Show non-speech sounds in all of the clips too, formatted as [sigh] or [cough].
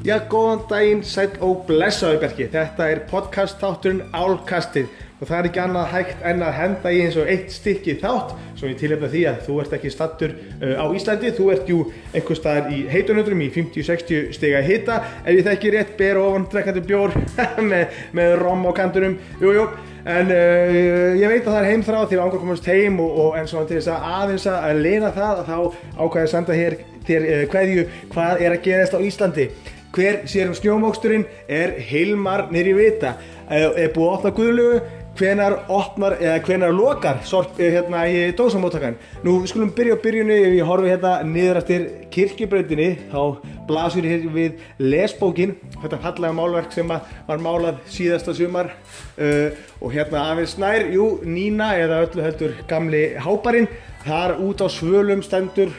Já, góðan daginn, sæl og blessaðu Berki. Þetta er podcast þátturinn Álkastið. Og það er ekki annað hægt en að henda í eins og eitt stykki þátt sem ég tilhefna því að þú ert ekki stattur uh, á Íslandi, þú ert jú einhver staðar í heitunöndrum í 50-60 stiga hita. Ef ég þekki rétt, ber ofan drekkandi bjór [laughs] með, með rom á kantunum, jújú jú. en uh, ég veit að það er heimþráð að ángur komast heim og, og en svona til þess að aðeins að lena það þá ákvæði að senda hér þér uh, hverju hvað er að gerast á Íslandi hver sér um snjómóksturinn er Hilmar nýri vita. Er búið að opna guðlugu hvenar opnar eða hvenar lokar sorp hérna í dósamóttakan nú við skulum byrja á byrjunni. Ef ég horfi hérna niður eftir kirkjubrautinni þá blasur ég hér við lesbókin. Þetta fallega málverk sem var málað síðasta sumar. Uh, og hérna aðeins nær, jú, Nína eða öllu heldur gamli háparinn. Þar út á svölum stendur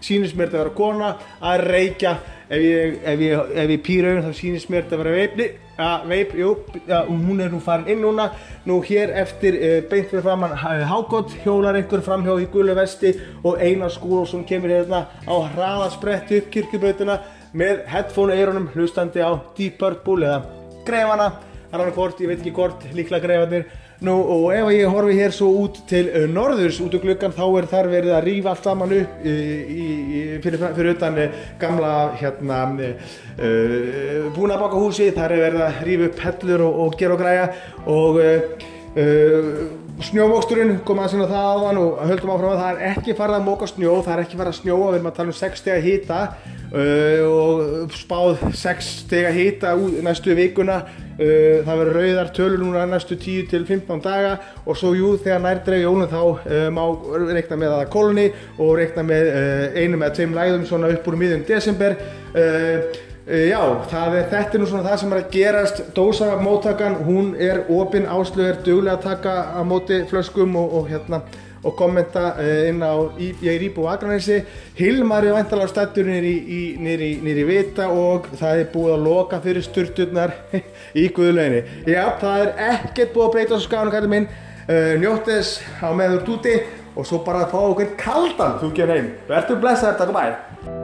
þetta að vera kona að reykja ef ég, ef ég, ef ég pýr auðvitað þá sínist mér þetta að vera veipni að veip, jú, ja, hún er nú farin inn núna. Nú hér eftir uh, beint fyrir framann Hákott hjólar einhver framhjá í gullu vesti og Einar Skúlsson kemur hérna á hraðaspretti upp kirkjubrautina með headphone eirunum hlustandi á Deep Purple eða Grefana, annar hvort, ég veit ekki hvort, líklega Grefanir Nú og ef ég horfi hér svo út til uh, norðurs út úr gluggan þá er þar verið að rýfa allt saman upp í, í, fyrir, fyrir utan uh, gamla hérna uh, búnabakahúsi þar er verið að rýfa upp hellur og, og gera og græja. Og snjómóksturinn kom að sinna það á hann og höldum áfram að það er ekki farið að móka snjó, það er ekki farið að snjóa, við erum að tala um 6 steg að hýta uh, og spáð 6 steg að hýta næstu vikuna. Uh, það verður rauðar tölur núna næstu 10 til 15 daga. Og svo jú þegar nærdreif jólun þá uh, má reikna með að það kolni og reikna með einu með tveim læðum svona upp úr miðjum desember Já, er, þetta er nú svona það sem er að gerast. Dósamóttakan, hún er opinn áslög, er duglega að taka á móti flöskum og, og, hérna, og kommenta inn á íbúið á Akranæsi Hilmar er vantalega stættur nýri Vita og það er búið að loka fyrir sturturnar [laughs] í Guðlauginni Já, það er ekkert búið að breyta á skafnum kallið minn. Njótt þess á meður túti og svo bara að fá okkur kaldan þú ekki heim, verður blessaður, takk og bæ